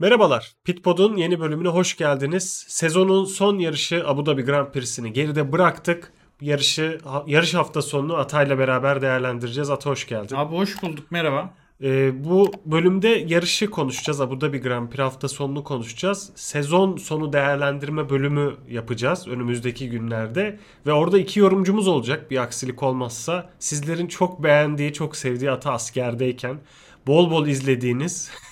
Merhabalar, Pitpod'un yeni bölümüne hoş geldiniz. Sezonun son yarışı Abu Dhabi Grand Prix'sini geride bıraktık. Yarışı yarış hafta sonunu Atay'la beraber değerlendireceğiz. Ata hoş geldin. Abi hoş bulduk merhaba. Ee, bu bölümde yarışı konuşacağız. Abu Dhabi Grand Prix hafta sonunu konuşacağız. Sezon sonu değerlendirme bölümü yapacağız önümüzdeki günlerde. Ve orada iki yorumcumuz olacak bir aksilik olmazsa. Sizlerin çok beğendiği, çok sevdiği Ata askerdeyken bol bol izlediğiniz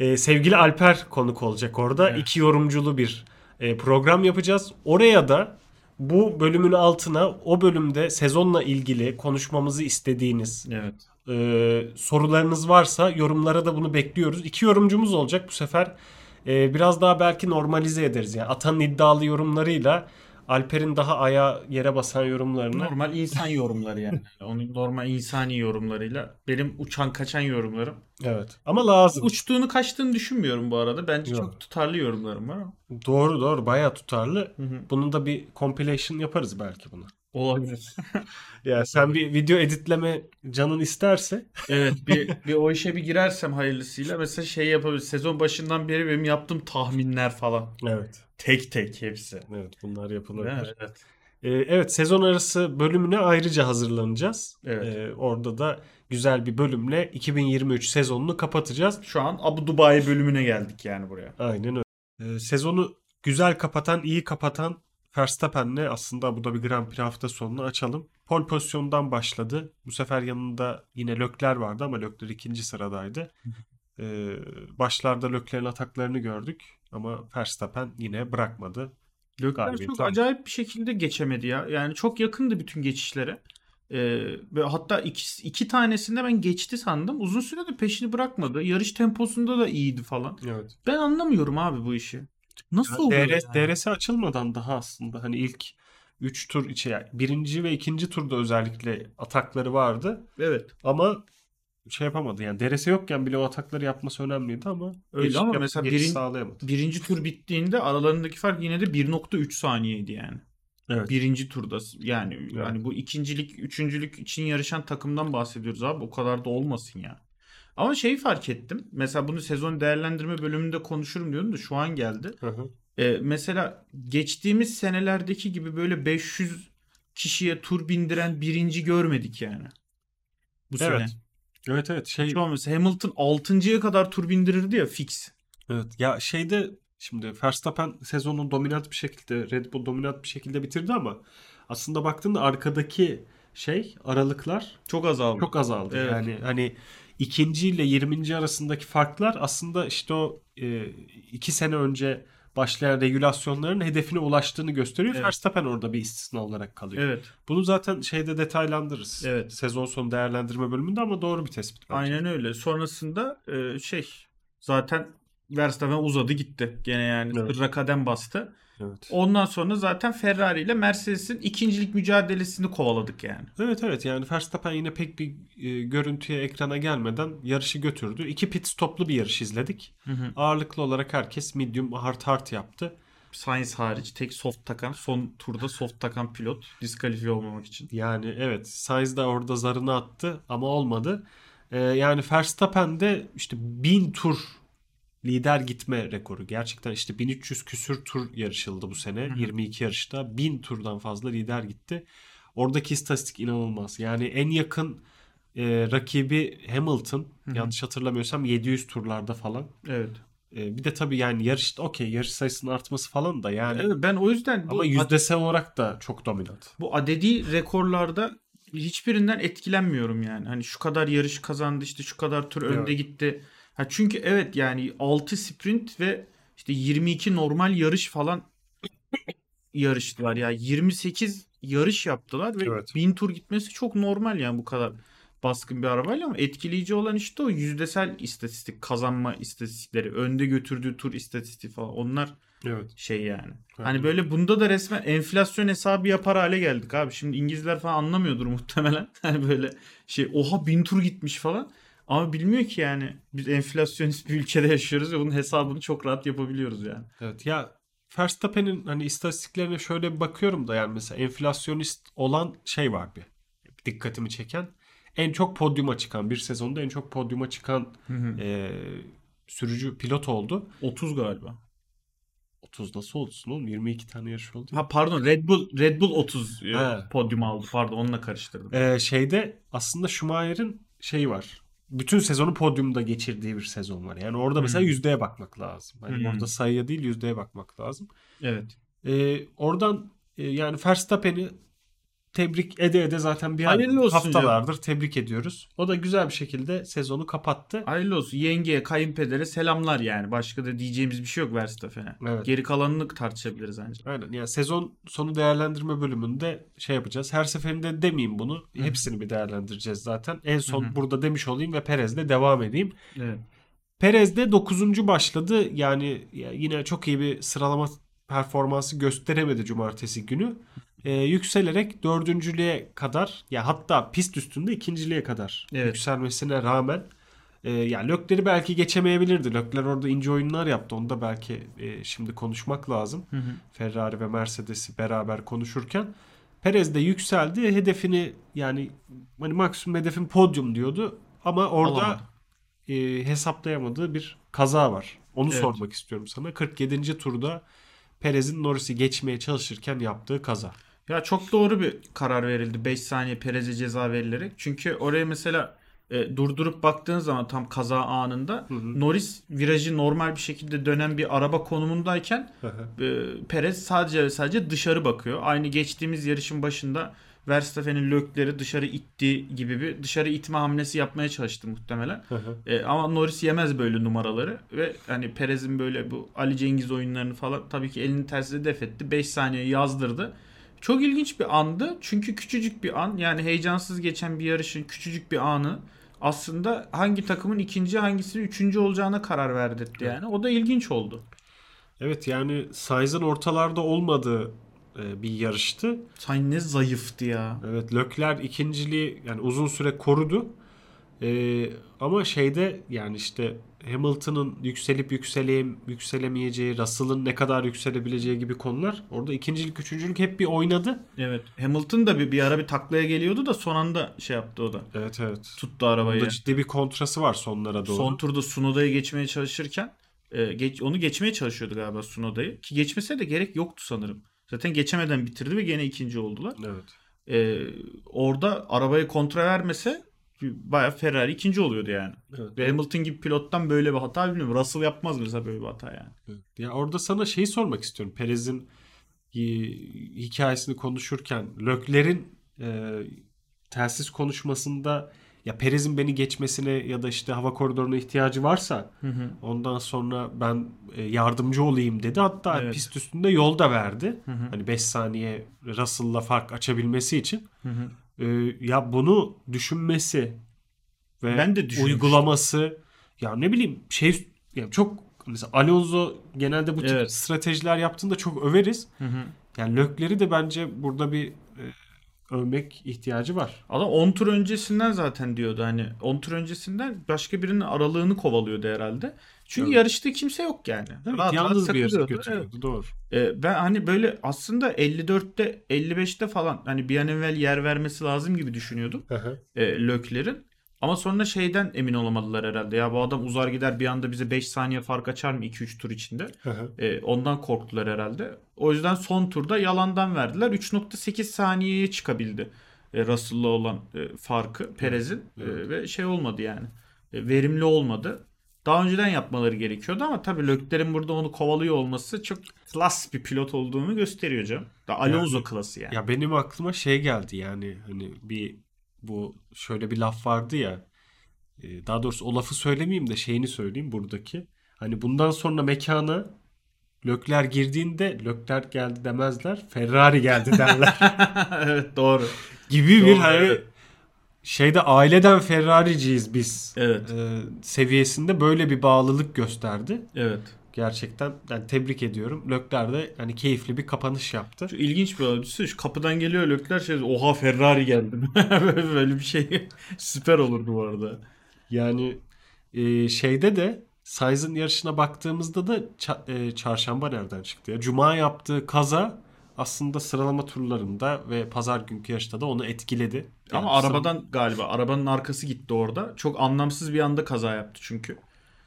e, sevgili Alper konuk olacak orada. Evet. İki yorumculu bir e, program yapacağız. Oraya da bu bölümün altına o bölümde sezonla ilgili konuşmamızı istediğiniz Evet. e, sorularınız varsa yorumlara da bunu bekliyoruz. İki yorumcumuz olacak bu sefer. e, biraz daha belki normalize ederiz. Yani Atan'ın iddialı yorumlarıyla Alper'in daha aya yere basan yorumlarını. Normal insan yorumları yani. Onun normal insani yorumlarıyla benim uçan kaçan yorumlarım. Evet. Ama lazım. Uçtuğunu kaçtığını düşünmüyorum bu arada. Bence Yok. çok tutarlı yorumlarım var ama. Doğru doğru bayağı tutarlı. Hı hı. Bunun da bir compilation yaparız belki buna. Olabilir. Ya sen bir video editleme canın isterse evet bir, bir o işe bir girersem hayırlısıyla mesela şey yapabilir. Sezon başından beri benim yaptığım tahminler falan. evet. Tek tek hepsi. Evet bunlar yapılabilir. Evet. evet. Ee, evet sezon arası bölümüne ayrıca hazırlanacağız. Evet. Ee, orada da güzel bir bölümle 2023 sezonunu kapatacağız. Şu an Abu Dubai bölümüne geldik yani buraya. Aynen öyle. Ee, sezonu güzel kapatan, iyi kapatan Verstappen'le aslında bu da bir Grand Prix hafta sonunu açalım. Pol pozisyondan başladı. Bu sefer yanında yine Lökler vardı ama Lökler ikinci sıradaydı. Ee, başlarda Lökler'in ataklarını gördük ama Verstappen yine bırakmadı. Lökler çok aldı. acayip bir şekilde geçemedi ya. Yani çok yakındı bütün geçişlere. Ee, ve hatta iki, iki tanesinde ben geçti sandım. Uzun süre de peşini bırakmadı. Yarış temposunda da iyiydi falan. Evet. Ben anlamıyorum abi bu işi. Nasıl oluyor DRS, yani? DRS açılmadan daha aslında hani ilk 3 tur içi yani birinci ve ikinci turda özellikle atakları vardı Evet. ama şey yapamadı yani DRS yokken bile o atakları yapması önemliydi ama Öyle geçiş ama mesela birin- sağlayamadı. Birinci tur bittiğinde aralarındaki fark yine de 1.3 saniyeydi yani. Evet. Birinci turda yani Evet. yani bu ikincilik, üçüncülük için yarışan takımdan bahsediyoruz abi. O kadar da olmasın ya. Ama şeyi fark ettim. Mesela bunu sezon değerlendirme bölümünde konuşurum diyordum da şu an geldi. Hı hı. Ee, mesela geçtiğimiz senelerdeki gibi böyle 500 kişiye tur bindiren birinci görmedik yani. Bu Evet. sene. Evet evet şey Şu an Hamilton 6.ya kadar tur bindirirdi ya fix. evet ya şeyde şimdi Verstappen sezonu dominant bir şekilde Red Bull dominant bir şekilde bitirdi ama aslında baktığında arkadaki şey aralıklar Çok azaldı. çok azaldı. Evet. Yani hani ikinci ile 20. arasındaki farklar aslında işte o e, iki sene önce başlayan regülasyonların hedefine ulaştığını gösteriyor. Evet. Verstappen orada bir istisna olarak kalıyor. Evet. Bunu zaten şeyde detaylandırırız. Evet. Sezon sonu değerlendirme bölümünde ama doğru bir tespit bence. Aynen öyle. Sonrasında e, şey zaten Verstappen uzadı gitti. Gene yani Evet. kadem bastı. Evet. Ondan sonra zaten Ferrari ile Mercedes'in ikincilik mücadelesini kovaladık yani. Evet evet yani Verstappen yine pek bir e, görüntüye ekrana gelmeden yarışı götürdü. İki pit stoplu bir yarış izledik. Ağırlıklı olarak herkes medium hard hard yaptı. Sainz hariç tek soft takan son turda soft takan pilot diskalifiye olmamak için. Yani evet Sainz de orada zarını attı ama olmadı. Ee, yani Verstappen de işte 1000 tur lider gitme rekoru. Gerçekten işte 1300 küsür tur yarışıldı bu sene. 22 yarışta 1000 turdan fazla lider gitti. Oradaki istatistik inanılmaz. Yani en yakın e, rakibi Hamilton. Yanlış hatırlamıyorsam 700 turlarda falan. Evet. E, bir de tabii yani yarışta okey yarış sayısının artması falan da yani. Evet, ben o yüzden bu, Ama yüzdesel olarak da çok dominant. bu adedi rekorlarda hiçbirinden etkilenmiyorum yani. Hani şu kadar yarış kazandı işte şu kadar tur önde Evet. gitti. Ha çünkü evet yani 6 sprint ve işte 22 normal yarış falan yarıştılar ya. 28 yarış yaptılar ve Evet. 1000 tur gitmesi çok normal yani bu kadar baskın bir arabayla ama etkileyici olan işte o yüzdesel istatistik, kazanma istatistikleri, önde götürdüğü tur istatistiği falan onlar Evet. şey yani. Evet. Hani böyle bunda da resmen enflasyon hesabı yapar hale geldik abi. Şimdi İngilizler falan anlamıyordur muhtemelen. Hani böyle şey oha bin tur gitmiş falan. Ama bilmiyor ki yani biz enflasyonist bir ülkede yaşıyoruz ve bunun hesabını çok rahat yapabiliyoruz yani. Evet ya Verstappen'in hani istatistiklerine şöyle bir bakıyorum da yani mesela enflasyonist olan şey var bir dikkatimi çeken. En çok podyuma çıkan bir sezonda en çok podyuma çıkan e, sürücü pilot oldu. 30 galiba. 30 nasıl olsun oğlum? 22 tane yarış oldu. Ha pardon Red Bull Red Bull 30 e, He. podyum aldı. Pardon onunla karıştırdım. Ee, şeyde aslında Schumacher'in şeyi var. Bütün sezonu podyumda geçirdiği bir sezon var. Yani orada mesela Hmm. yüzdeye bakmak lazım. Hani Hmm. orada sayıya değil yüzdeye bakmak lazım. Evet. Ee, oradan e, yani Verstappen'i tebrik ede ede zaten bir Hayırlı olsun haftalardır tebrik ediyoruz. O da güzel bir şekilde sezonu kapattı. Hayırlı olsun. Yengeye, kayınpedere selamlar yani. Başka da diyeceğimiz bir şey yok Verstappen'e. Evet. Geri kalanını tartışabiliriz ancak. Aynen. Yani sezon sonu değerlendirme bölümünde şey yapacağız. Her seferinde demeyeyim bunu. Hı. Hepsini bir değerlendireceğiz zaten. En son Hı burada demiş olayım ve Perez'le devam edeyim. Evet. Perez de 9. başladı. Yani ya yine çok iyi bir sıralama performansı gösteremedi cumartesi günü. Ee, yükselerek dördüncülüğe kadar ya hatta pist üstünde ikinciliğe kadar Evet. yükselmesine rağmen e, ya Lökler'i belki geçemeyebilirdi. Lökler orada ince oyunlar yaptı. Onu da belki e, şimdi konuşmak lazım. Hı hı. Ferrari ve Mercedes'i beraber konuşurken. Perez de yükseldi. Hedefini yani hani maksimum hedefin podyum diyordu. Ama orada e, hesaplayamadığı bir kaza var. Onu Evet. sormak istiyorum sana. 47. turda Perez'in Norris'i geçmeye çalışırken yaptığı kaza. Ya çok doğru bir karar verildi. 5 saniye Perez'e ceza verilerek. Çünkü oraya mesela e, durdurup baktığın zaman tam kaza anında Hı hı. Norris virajı normal bir şekilde dönen bir araba konumundayken e, Perez sadece ve sadece dışarı bakıyor. Aynı geçtiğimiz yarışın başında Verstappen'in lökleri dışarı itti gibi bir dışarı itme hamlesi yapmaya çalıştı muhtemelen. E, ama Norris yemez böyle numaraları ve hani Perez'in böyle bu Ali Cengiz oyunlarını falan tabii ki elini tersine def etti. 5 saniye yazdırdı. Çok ilginç bir andı. Çünkü küçücük bir an yani heyecansız geçen bir yarışın küçücük bir anı aslında hangi takımın ikinci hangisinin üçüncü olacağına karar verdirtti yani. O da ilginç oldu. Evet yani Sainz'ın ortalarda olmadığı e, bir yarıştı. Sainz ne zayıftı ya. Evet Lökler ikinciliği yani uzun süre korudu. E, ama şeyde yani işte Hamilton'ın yükselip yükseleyim, yükselemeyeceği, Russell'ın ne kadar yükselebileceği gibi konular. Orada ikincilik, üçüncülük hep bir oynadı. Evet. Hamilton da bir, bir ara bir taklaya geliyordu da son anda şey yaptı o da. Evet evet. Tuttu arabayı. Burada ciddi bir kontrası var sonlara doğru. Son turda Sunoda'yı geçmeye çalışırken e, geç, onu geçmeye çalışıyordu galiba Sunoda'yı. Ki geçmese de gerek yoktu sanırım. Zaten geçemeden bitirdi ve gene ikinci oldular. Evet. E, orada arabayı kontra vermese bayağı Ferrari ikinci oluyordu yani. evet. Ve Hamilton gibi pilottan böyle bir hata bilmiyorum. Russell yapmaz mesela böyle bir hata yani. Evet. Ya orada sana şeyi sormak istiyorum. Perez'in hikayesini konuşurken Lökler'in e, telsiz konuşmasında ya Perez'in beni geçmesine ya da işte hava koridoruna ihtiyacı varsa Hı hı. ondan sonra ben e, yardımcı olayım dedi. Hatta Evet. pist üstünde yol da verdi. Hı hı. Hani 5 saniye Russell'la fark açabilmesi için. Hı hı. E, ya bunu düşünmesi ve Ben de uygulaması ya ne bileyim şey ya çok mesela Alonso genelde bu tip Evet. stratejiler yaptığında çok överiz. Hı hı. Yani Lökler'i de bence burada bir e, övmek ihtiyacı var. Adam 10 tur öncesinden zaten diyordu hani 10 tur öncesinden başka birinin aralığını kovalıyordu herhalde. Çünkü Evet. yarışta kimse yok yani. Evet, Rahat yalnız rahat bir yarış takılıyordu. götürüyordu. Doğru. Ee, ben hani böyle aslında 54'te 55'te falan hani bir an evvel yer vermesi lazım gibi düşünüyordum e, Lökler'in. Ama sonra şeyden emin olamadılar herhalde. Ya bu adam uzar gider bir anda bize 5 saniye fark açar mı 2-3 tur içinde? E, ondan korktular herhalde. O yüzden son turda yalandan verdiler. 3.8 saniyeye çıkabildi e, Russell'la olan e, farkı Perez'in E, evet. ve şey olmadı yani. E, verimli olmadı. Daha önceden yapmaları gerekiyordu ama tabii Lökler'in burada onu kovalıyor olması çok klas bir pilot olduğunu gösteriyor canım. Da Alonso Yani- klası yani. Ya benim aklıma şey geldi yani hani bir bu şöyle bir laf vardı ya e, daha doğrusu o lafı söylemeyeyim de şeyini söyleyeyim buradaki. Hani bundan sonra mekana Lökler girdiğinde Lökler geldi demezler Ferrari geldi derler evet doğru. gibi bir Doğru, hani evet. Şeyde aileden Ferrari'ciyiz biz Evet. e, seviyesinde böyle bir bağlılık gösterdi. Evet. Gerçekten yani tebrik ediyorum. Lökler de hani keyifli bir kapanış yaptı. Şu ilginç bir. Düşünsene, Şu kapıdan geliyor Lökler şey oha Ferrari geldi. Böyle bir şey süper olurdu bu arada. Yani e, şeyde de Sainz'ın yarışına baktığımızda da ça- e, çarşamba nereden çıktı ya? Cuma yaptığı kaza aslında sıralama turlarında ve pazar günkü yarışta da onu etkiledi. Ama Yani arabadan galiba arabanın arkası gitti orada. Çok anlamsız bir anda kaza yaptı çünkü.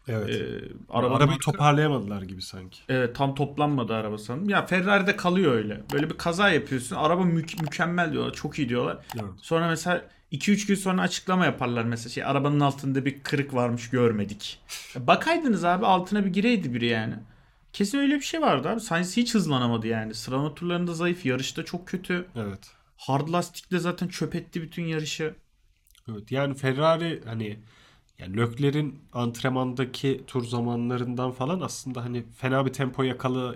Evet. Ee, Arabayı arabanın toparlayamadılar gibi sanki. Evet, tam toplanmadı araba sanırım. Ya Ferrari'de kalıyor öyle. Böyle bir kaza yapıyorsun. Araba mü- mükemmel diyorlar. Çok iyi diyorlar. Evet. Sonra mesela 2-3 gün sonra açıklama yaparlar mesela şey arabanın altında bir kırık varmış görmedik. Bakaydınız abi altına bir gireydi biri yani. Kesin öyle bir şey vardı abi. Sainz hiç hızlanamadı yani. Sıralama turlarında zayıf. Yarışta çok kötü. Evet. Hard lastikle zaten çöp etti bütün yarışı. Evet. Yani Ferrari hani yani Leclerc'in antrenmandaki tur zamanlarından falan aslında hani fena bir tempo yakala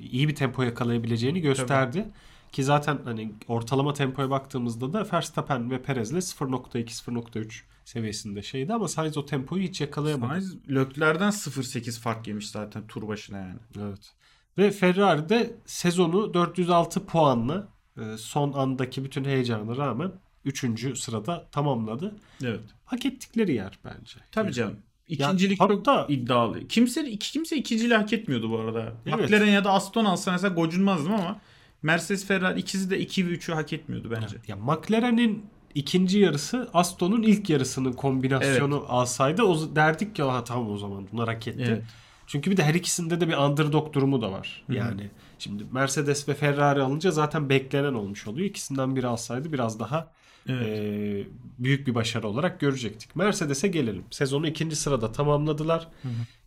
iyi bir tempo yakalayabileceğini gösterdi. Ki zaten hani ortalama tempoya baktığımızda da Verstappen ve Perez'le 0.2 0.3 seviyesinde şeydi ama Sainz o tempoyu hiç yakalayamadı. Sainz Leclerc'den 0.8 fark yemiş zaten tur başına yani. Evet. Ve Ferrari de sezonu 406 puanla e, son andaki bütün heyecana rağmen 3. sırada tamamladı. Evet. Hak ettikleri yer bence. Tabii Yani- canım. İkincilik Ya, çok hatta- iddialı. Kimse iki, kimse ikinciliği hak etmiyordu bu arada. Evet. McLaren ya da Aston alsa mesela gocunmazdım ama Mercedes Ferrari ikisi de 2 ve 3'ü hak etmiyordu bence. Ya McLaren'in ikinci yarısı Aston'un ilk yarısının kombinasyonu alsaydı o derdik ki ha tamam o zaman bunlar hak etti. Evet. Çünkü bir de her ikisinde de bir underdog durumu da var. Yani şimdi Mercedes ve Ferrari alınca zaten beklenen olmuş oluyor. İkisinden biri alsaydı biraz daha Evet. e, büyük bir başarı olarak görecektik. Mercedes'e gelelim. Sezonu ikinci sırada tamamladılar.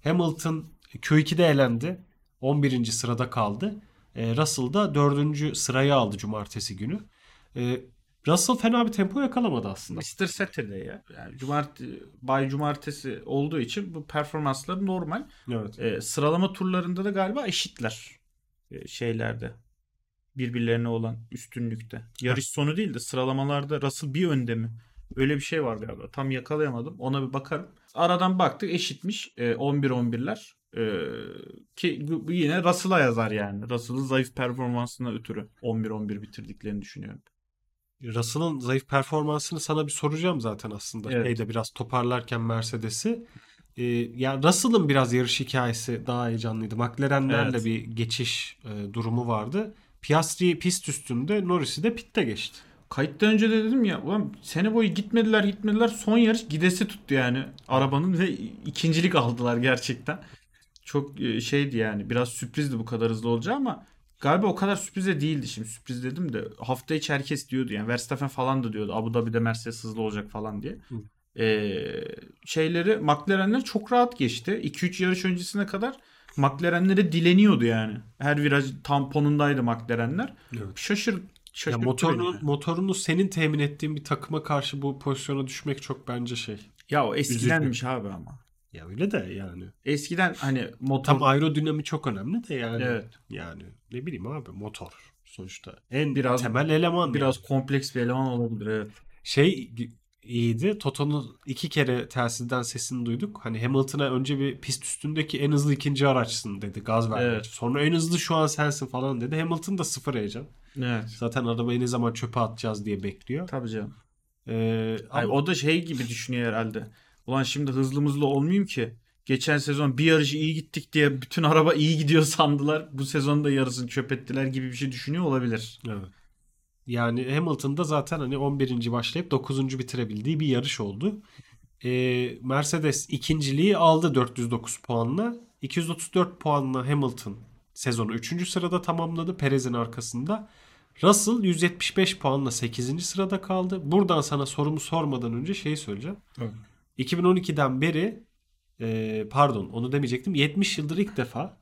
Hamilton Q2'de elendi. 11. sırada kaldı. E, Russell da 4. sırayı aldı cumartesi günü. E, Russell fena bir tempo yakalamadı aslında. Mr. Saturday ya. Yani cumartesi, bay cumartesi olduğu için bu performansları normal. Evet. Ee, sıralama turlarında da galiba eşitler. Ee, şeylerde. Birbirlerine olan üstünlükte. Yarış sonu değil de sıralamalarda Russell bir önde mi? Öyle bir şey var galiba. Tam yakalayamadım. Ona bir bakarım. Aradan baktık eşitmiş. Ee, 11-11'ler. Ee, ki yine Russell'a yazar yani. Russell'ın zayıf performansına ötürü 11-11 bitirdiklerini düşünüyorum. Russell'ın zayıf performansını sana bir soracağım zaten aslında. Evet. Şeyde biraz toparlarken Mercedes'i. Ee, yani Russell'ın biraz yarış hikayesi daha heyecanlıydı. McLaren'lerle Evet. bir geçiş e, durumu vardı. Piastri pist üstünde, Norris'i de pitte geçti. Kayıttan önce de dedim ya ulan sene boyu gitmediler gitmediler son yarış gidesi tuttu yani arabanın ve ikincilik aldılar gerçekten. Çok e, şeydi yani biraz sürprizdi bu kadar hızlı olacağı ama galiba o kadar sürpriz de değildi şimdi sürpriz dedim de hafta içi herkes diyordu yani Verstappen falan da diyordu Abu Dhabi'de Mercedes hızlı olacak falan diye. Hı. Ee, şeyleri McLaren'ler çok rahat geçti 2-3 yarış öncesine kadar McLaren'lere dileniyordu yani. Her viraj tamponundaydı McLaren'ler. Evet. Şaşır, Ya motorunu, yani. motorunu senin temin ettiğin bir takıma karşı bu pozisyona düşmek çok bence şey. Ya o eskidenmiş abi ama. Ya öyle de yani. Eskiden hani motor Tam aerodinami çok önemli de yani. Evet. Yani ne bileyim abi motor sonuçta en Biraz- temel eleman. biraz yani. kompleks bir eleman olabilir evet. Şey iyiydi. Toto'nun iki kere telsizden sesini duyduk. Hani Hamilton'a önce bir pist üstündeki en hızlı ikinci araçsın dedi. Gaz vermek. Evet. Sonra en hızlı şu an sensin falan dedi. Hamilton da sıfır heyecan. Evet. Zaten arabayı ne zaman çöpe atacağız diye bekliyor. Tabii canım. Ee, Ay, ama- o da şey gibi düşünüyor herhalde. Ulan şimdi hızlı mızlı olmayayım ki. Geçen sezon bir yarışı iyi gittik diye bütün araba iyi gidiyor sandılar. Bu sezon da yarısını çöp ettiler gibi bir şey düşünüyor olabilir. Evet. Yani Hamilton'da zaten hani 11. başlayıp 9. bitirebildiği bir yarış oldu. Ee, Mercedes ikinciliği aldı 409 puanla. 234 puanla Hamilton sezonu 3. sırada tamamladı Perez'in arkasında. Russell 175 puanla 8. sırada kaldı. Buradan sana sorumu sormadan önce şeyi söyleyeceğim. Evet. 2012'den beri e, pardon onu demeyecektim. 70 yıldır ilk defa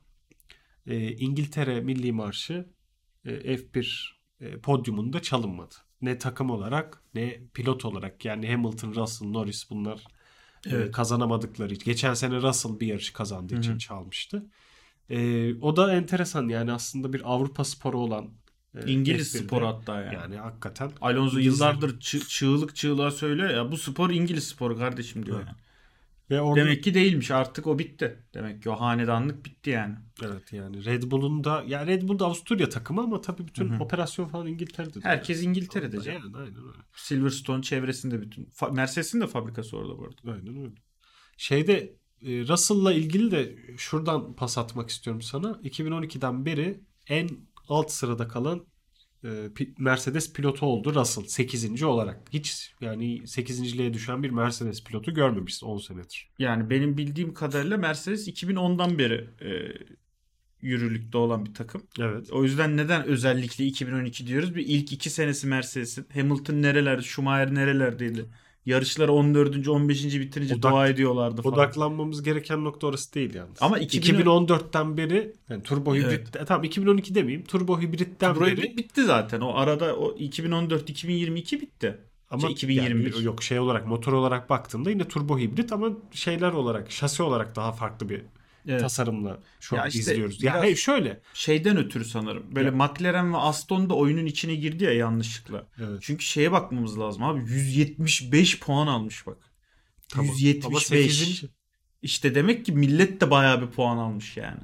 e, İngiltere Milli Marşı e, F1 e, podyumunda çalınmadı. Ne takım olarak ne pilot olarak yani Hamilton, Russell, Norris bunlar e, Evet. kazanamadıkları için. Geçen sene Russell bir yarışı kazandığı Hı hı. için çalmıştı. E, o da enteresan yani aslında bir Avrupa sporu olan e, İngiliz F1'de. sporu hatta yani. Yani hakikaten Alonso yıllardır çı- çığlık çığlığa söylüyor ya bu spor İngiliz sporu kardeşim diyor Evet. yani. ve orada Demek ki değilmiş artık o bitti. Demek ki o hanedanlık bitti yani. Evet yani Red Bull'un da ya Red Bull da Avusturya takımı ama tabii bütün Hı hı. operasyon falan İngiltere'de. de. Herkes İngiltere'de canım. Yani aynen öyle. Silverstone çevresinde bütün. Mercedes'in de fabrikası orada bu arada. Aynen öyle. Şeyde e, Russell'la ilgili de şuradan pas atmak istiyorum sana. 2012'den beri en alt sırada kalan e, Mercedes pilotu oldu Russell 8. olarak. Hiç yani 8.liğe düşen bir Mercedes pilotu görmemişiz 10 senedir. Yani benim bildiğim kadarıyla Mercedes 2010'dan beri e, yürürlükte olan bir takım. Evet. O yüzden neden özellikle 2012 diyoruz? Bir ilk iki senesi Mercedes'in. Hamilton nerelerde, Schumacher nerelerdeydi? Yarışları 14. 15. bitirince Odak- dua ediyorlardı falan. Odaklanmamız gereken nokta orası değil yalnız. Ama 2000 2014'ten beri yani turbo hibrit Evet. e, tamam 2012 demeyeyim turbo hibritten Burayı beri bitti zaten. O arada o 2014-2022 bitti. ama Şey, 2021. yani yok şey olarak motor olarak baktığımda yine turbo hibrit ama şeyler olarak şasi olarak daha farklı bir Evet. tasarımla şu Ya an işte izliyoruz. Ya hayır şöyle. Şeyden ötürü sanırım. Böyle Ya. McLaren ve Aston da oyunun içine girdi ya yanlışlıkla. Evet. Çünkü şeye bakmamız lazım abi. 175 puan almış bak. Tamam. 175. Ama 8. İşte demek ki millet de bayağı bir puan almış yani.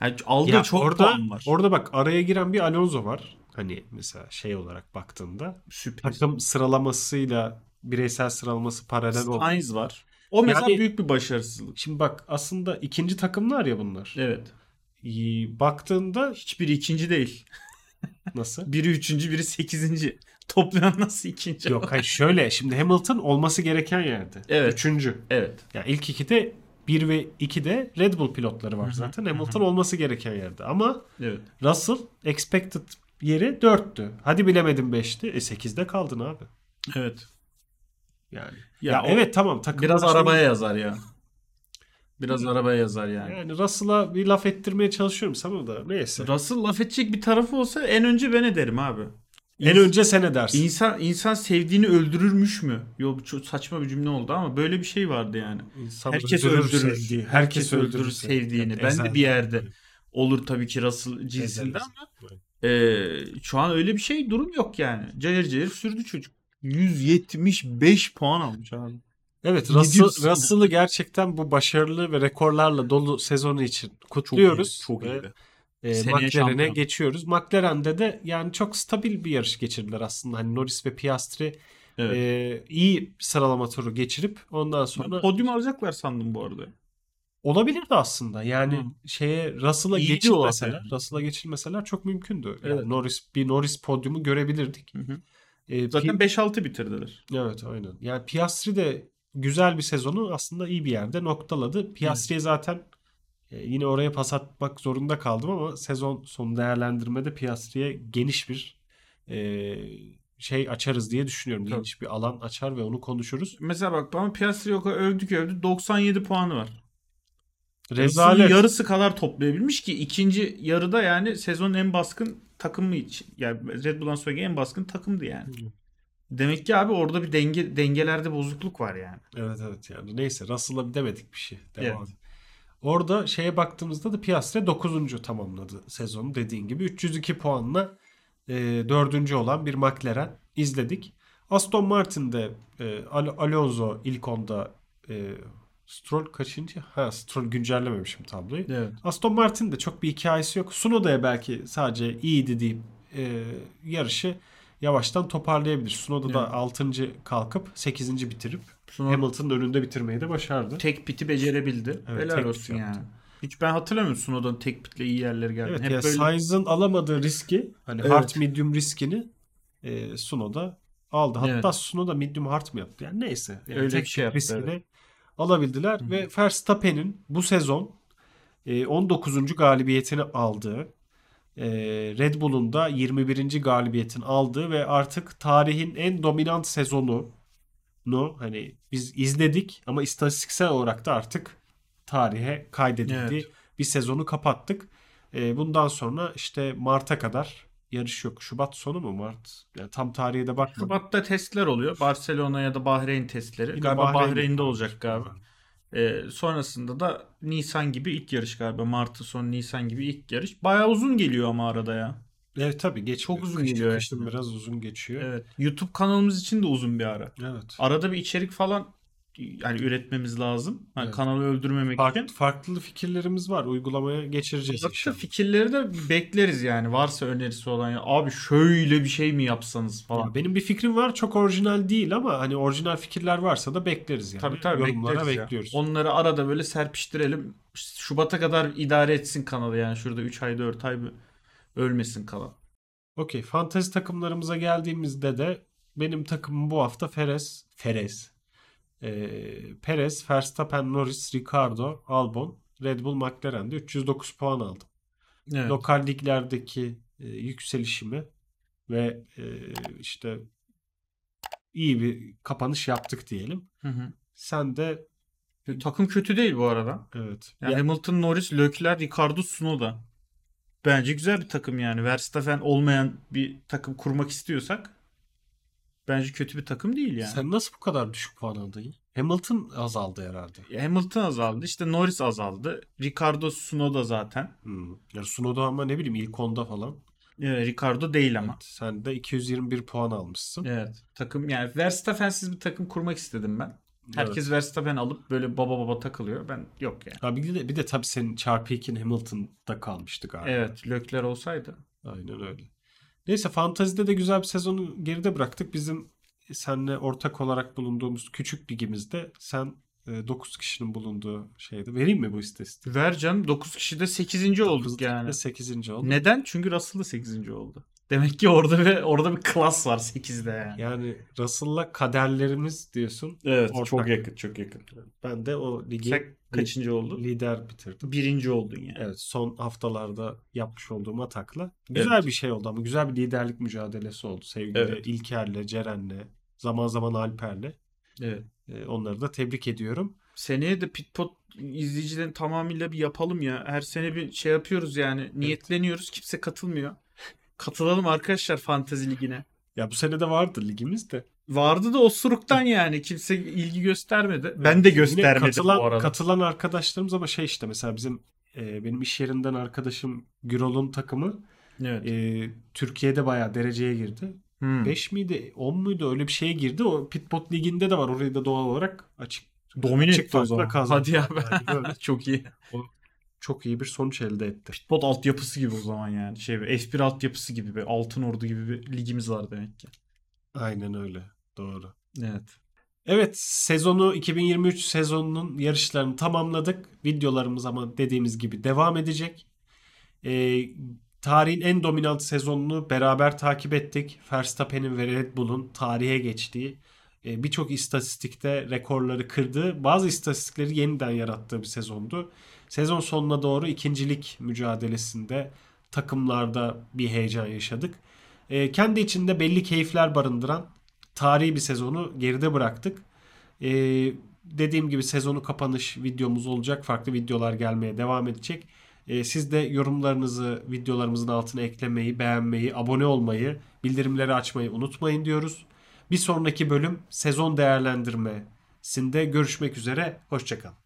yani aldığı Ya çok orada puan var. orada bak araya giren bir Alonso var. Hani mesela şey olarak baktığında Sürpriz. takım sıralamasıyla bireysel sıralaması paralel. Sainz var. O mesela Yani- büyük bir başarısızlık. Şimdi bak aslında ikinci takımlar ya bunlar. Evet. İyi, Baktığında Hiçbiri ikinci değil. nasıl? Biri üçüncü, biri sekizinci. Toplayan nasıl ikinci? Yok hayır şöyle şimdi Hamilton olması gereken yerde. Evet. Üçüncü. Evet. Yani ilk ikide 1 ve 2'de Red Bull pilotları var zaten. Hamilton olması gereken yerde. Ama Evet. Russell expected yeri 4'tü. Hadi bilemedim 5'ti. E 8'de kaldın abi. Evet. Yani. Ya Ya, o- evet tamam takım Biraz başkanı- arabaya yazar ya. Biraz arabaya yazar yani. Yani Russell'a bir laf ettirmeye çalışıyorum sana da neyse. Russell laf edecek bir tarafı olsa en önce ben ederim abi. En önce sen edersin. İnsan insan sevdiğini öldürürmüş mü? Yo çok saçma bir cümle oldu ama böyle bir şey vardı yani. İnsan Herkes öldürür öldürür. sevdiği- Herkes öldürür sevdiğini. Evet, ben ezel. de bir yerde olur tabii ki Russell cinsinde ama e, şu an öyle bir şey durum yok yani. Cayır cayır sürdü çocuk. 175 puan almış abi. Evet Russell? Russell'ı gerçekten bu başarılı ve rekorlarla dolu sezonu için kutluyoruz. Çok iyi. Çok iyi. e, McLaren'e şampiyon. geçiyoruz. McLaren'de de yani çok stabil bir yarış geçirdiler aslında. Hani Norris ve Piastri Evet. e, iyi sıralama turu geçirip ondan sonra Ben podyum alacaklar sandım bu arada. olabilirdi aslında. Yani Hı. şeye Russell'a geçilmeseler, diyorlar. Russell'a geçilmeseler çok mümkündü. Yani Evet. Norris bir Norris podyumu görebilirdik. Hı hı. E, Zaten Pi- 5-6 bitirdiler. Evet aynen. Yani Piastri de güzel bir sezonu aslında iyi bir yerde noktaladı. Piastri'ye zaten e, yine oraya pas atmak zorunda kaldım ama sezon sonu değerlendirmede Piastri'ye geniş bir e, şey açarız diye düşünüyorum. Tabii. Geniş bir alan açar ve onu konuşuruz. Mesela bak bana Piastri'yi övdük övdü. 97 puanı var. Rezalet. Yarısı kadar toplayabilmiş ki ikinci yarıda yani sezonun en baskın takımı için. Yani Red Bull'dan sonraki en baskın takımdı yani. Demek ki abi orada bir denge dengelerde bozukluk var yani. Evet evet yani neyse Russell'a demedik bir şey. Devam. Evet. Orada şeye baktığımızda da Piastri 9. tamamladı sezonu dediğin gibi. 302 puanla e, 4. olan bir McLaren izledik. Aston Martin'de e, Al- Alonso ilk onda e, Stroll kaçıncı? Ha Stroll güncellememişim tabloyu. Evet. Aston Martin'de çok bir hikayesi yok. Sunoda'ya belki sadece iyiydi deyip e, yarışı yavaştan toparlayabilir. Sunoda da Evet. 6. kalkıp 8. bitirip Sonra Hamilton'ın önünde bitirmeyi de başardı. tek piti becerebildi. Evet, Helal olsun yani. yaptı. Hiç ben hatırlamıyorum Sunoda'nın tek pitle iyi yerlere geldi. Evet Hep ya böyle Sainz'ın alamadığı riski hani Evet. hard medium riskini e, Sunoda aldı. Hatta Evet. Sunoda medium hard mı yaptı? Yani neyse. Yani Öyle tek bir şey yaptı, riskini alabildiler ve Verstappen'in bu sezon e, 19. galibiyetini aldığı e, Red Bull'un da 21. galibiyetini aldığı ve artık tarihin en dominant sezonu no hani biz izledik ama istatistiksel olarak da artık tarihe kaydedildi. Evet. Bir sezonu kapattık. E, bundan sonra işte Mart'a kadar yarış yok. Şubat sonu mu Mart? Yani tam tarihe de bakmadım. Şubat'ta testler oluyor. Barcelona ya da Bahreyn testleri. Yine galiba Bahreyn'de Bahreyn'de olacak galiba. Ee, sonrasında da Nisan gibi ilk yarış galiba. Mart'ı son Nisan gibi ilk yarış. Bayağı uzun geliyor ama arada ya. Evet tabii geç. Çok uzun Kış- geliyor Kışın yani. biraz uzun geçiyor. Evet. Evet. YouTube kanalımız için de uzun bir ara. Arada bir içerik falan yani üretmemiz lazım. Hani Evet. kanalı öldürmemek Farklı, için. farklı fikirlerimiz var. Uygulamaya geçireceğiz Farklı inşallah. fikirleri de bekleriz yani. Varsa önerisi olan ya. Abi şöyle bir şey mi yapsanız falan. Ya benim bir fikrim var. Çok orijinal değil ama hani orijinal fikirler varsa da bekleriz yani. Tabii tabii Yorumlara bekleriz ya. bekliyoruz. Onları arada böyle serpiştirelim. Şubat'a kadar idare etsin kanalı yani. Şurada 3 ay 4 ay ölmesin kanal. Okey. Fantezi takımlarımıza geldiğimizde de benim takımım bu hafta Ferez. Ferez. Ee, Perez, Verstappen, Norris, Ricardo, Albon, Red Bull, McLaren'de 309 puan aldım. Evet. Lokal liglerdeki e, yükselişimi ve e, işte iyi bir kapanış yaptık diyelim. Hı hı. Sen de Takım kötü değil bu arada. evet. Yani Ya- Hamilton, Norris, Leclerc, Ricardo, Tsunoda. Bence güzel bir takım yani. Verstappen olmayan bir takım kurmak istiyorsak bence kötü bir takım değil yani. Sen nasıl bu kadar düşük puan aldın? Hamilton azaldı herhalde. Hamilton azaldı. işte Norris azaldı. Ricardo, Tsunoda zaten. Hmm. Yani Sunoda ama ne bileyim ilk onda falan. Evet, Ricardo değil ama. Evet, sen de 221 puan almışsın. Evet. Takım yani Verstappen'siz bir takım kurmak istedim ben. Herkes Verstappen alıp böyle baba baba takılıyor. Ben yok yani. Ha bir de, bir de tabii senin çarpı 2'in Hamilton'da kalmıştı galiba. Evet, Leclerc olsaydı. Aynen öyle. Neyse fantazide de güzel bir sezonu geride bıraktık. Bizim seninle ortak olarak bulunduğumuz küçük ligimizde sen 9 kişinin bulunduğu şeyde. Vereyim mi bu istatistiği? Ver canım 9 kişide 8. olduk yani. 8. oldu. Neden? Çünkü Russell da 8. oldu. Demek ki orada bir orada bir klas var 8'de yani. Yani Russell'la kaderlerimiz diyorsun. Evet Ortak. çok yakın çok yakın. Ben de o ligi Sen kaçıncı oldun? lider bitirdim. Birinci oldun yani. Evet son haftalarda yapmış olduğum atakla. Güzel bir şey oldu ama güzel bir liderlik mücadelesi oldu. Sevgili Evet. İlker'le, Ceren'le, zaman zaman Alper'le. Evet. Ee, onları da tebrik ediyorum. Seneye de Pitpot izleyicilerin tamamıyla bir yapalım ya. Her sene bir şey yapıyoruz yani. Niyetleniyoruz. Kimse katılmıyor. Katılalım arkadaşlar Fantezi Ligi'ne. Ya bu sene de vardı ligimiz de. Vardı da osuruktan yani. Kimse ilgi göstermedi. Ben de Yine göstermedim katılan, bu arada. Katılan arkadaşlarımız ama şey işte mesela bizim e, benim iş yerinden arkadaşım Gürol'un takımı evet. e, Türkiye'de bayağı dereceye girdi. Hmm. 5 miydi 10 muydu öyle bir şeye girdi. O Pitbot Ligi'nde de var. Orayı da doğal olarak açık Domine etti o zaman. kazandı. Hadi ya Yani Çok iyi. Çok iyi bir sonuç elde etti. Pitbot altyapısı gibi o zaman yani. Şey bir F1 altyapısı gibi bir Altın Ordu gibi bir ligimiz var demek ki. Aynen öyle. Doğru. Evet. Evet sezonu 2023 sezonunun yarışlarını tamamladık. Videolarımız ama dediğimiz gibi devam edecek. Ee, tarihin en dominant sezonunu beraber takip ettik. Verstappen'in ve Red Bull'un tarihe geçtiği e, birçok istatistikte rekorları kırdığı bazı istatistikleri yeniden yarattığı bir sezondu. Sezon sonuna doğru ikincilik mücadelesinde takımlarda bir heyecan yaşadık. E, kendi içinde belli keyifler barındıran tarihi bir sezonu geride bıraktık. Ee, dediğim gibi sezonu kapanış videomuz olacak. Farklı videolar gelmeye devam edecek. Ee, siz de yorumlarınızı videolarımızın altına eklemeyi, beğenmeyi, abone olmayı, bildirimleri açmayı unutmayın diyoruz. Bir sonraki bölüm sezon değerlendirmesinde görüşmek üzere. Hoşçakalın.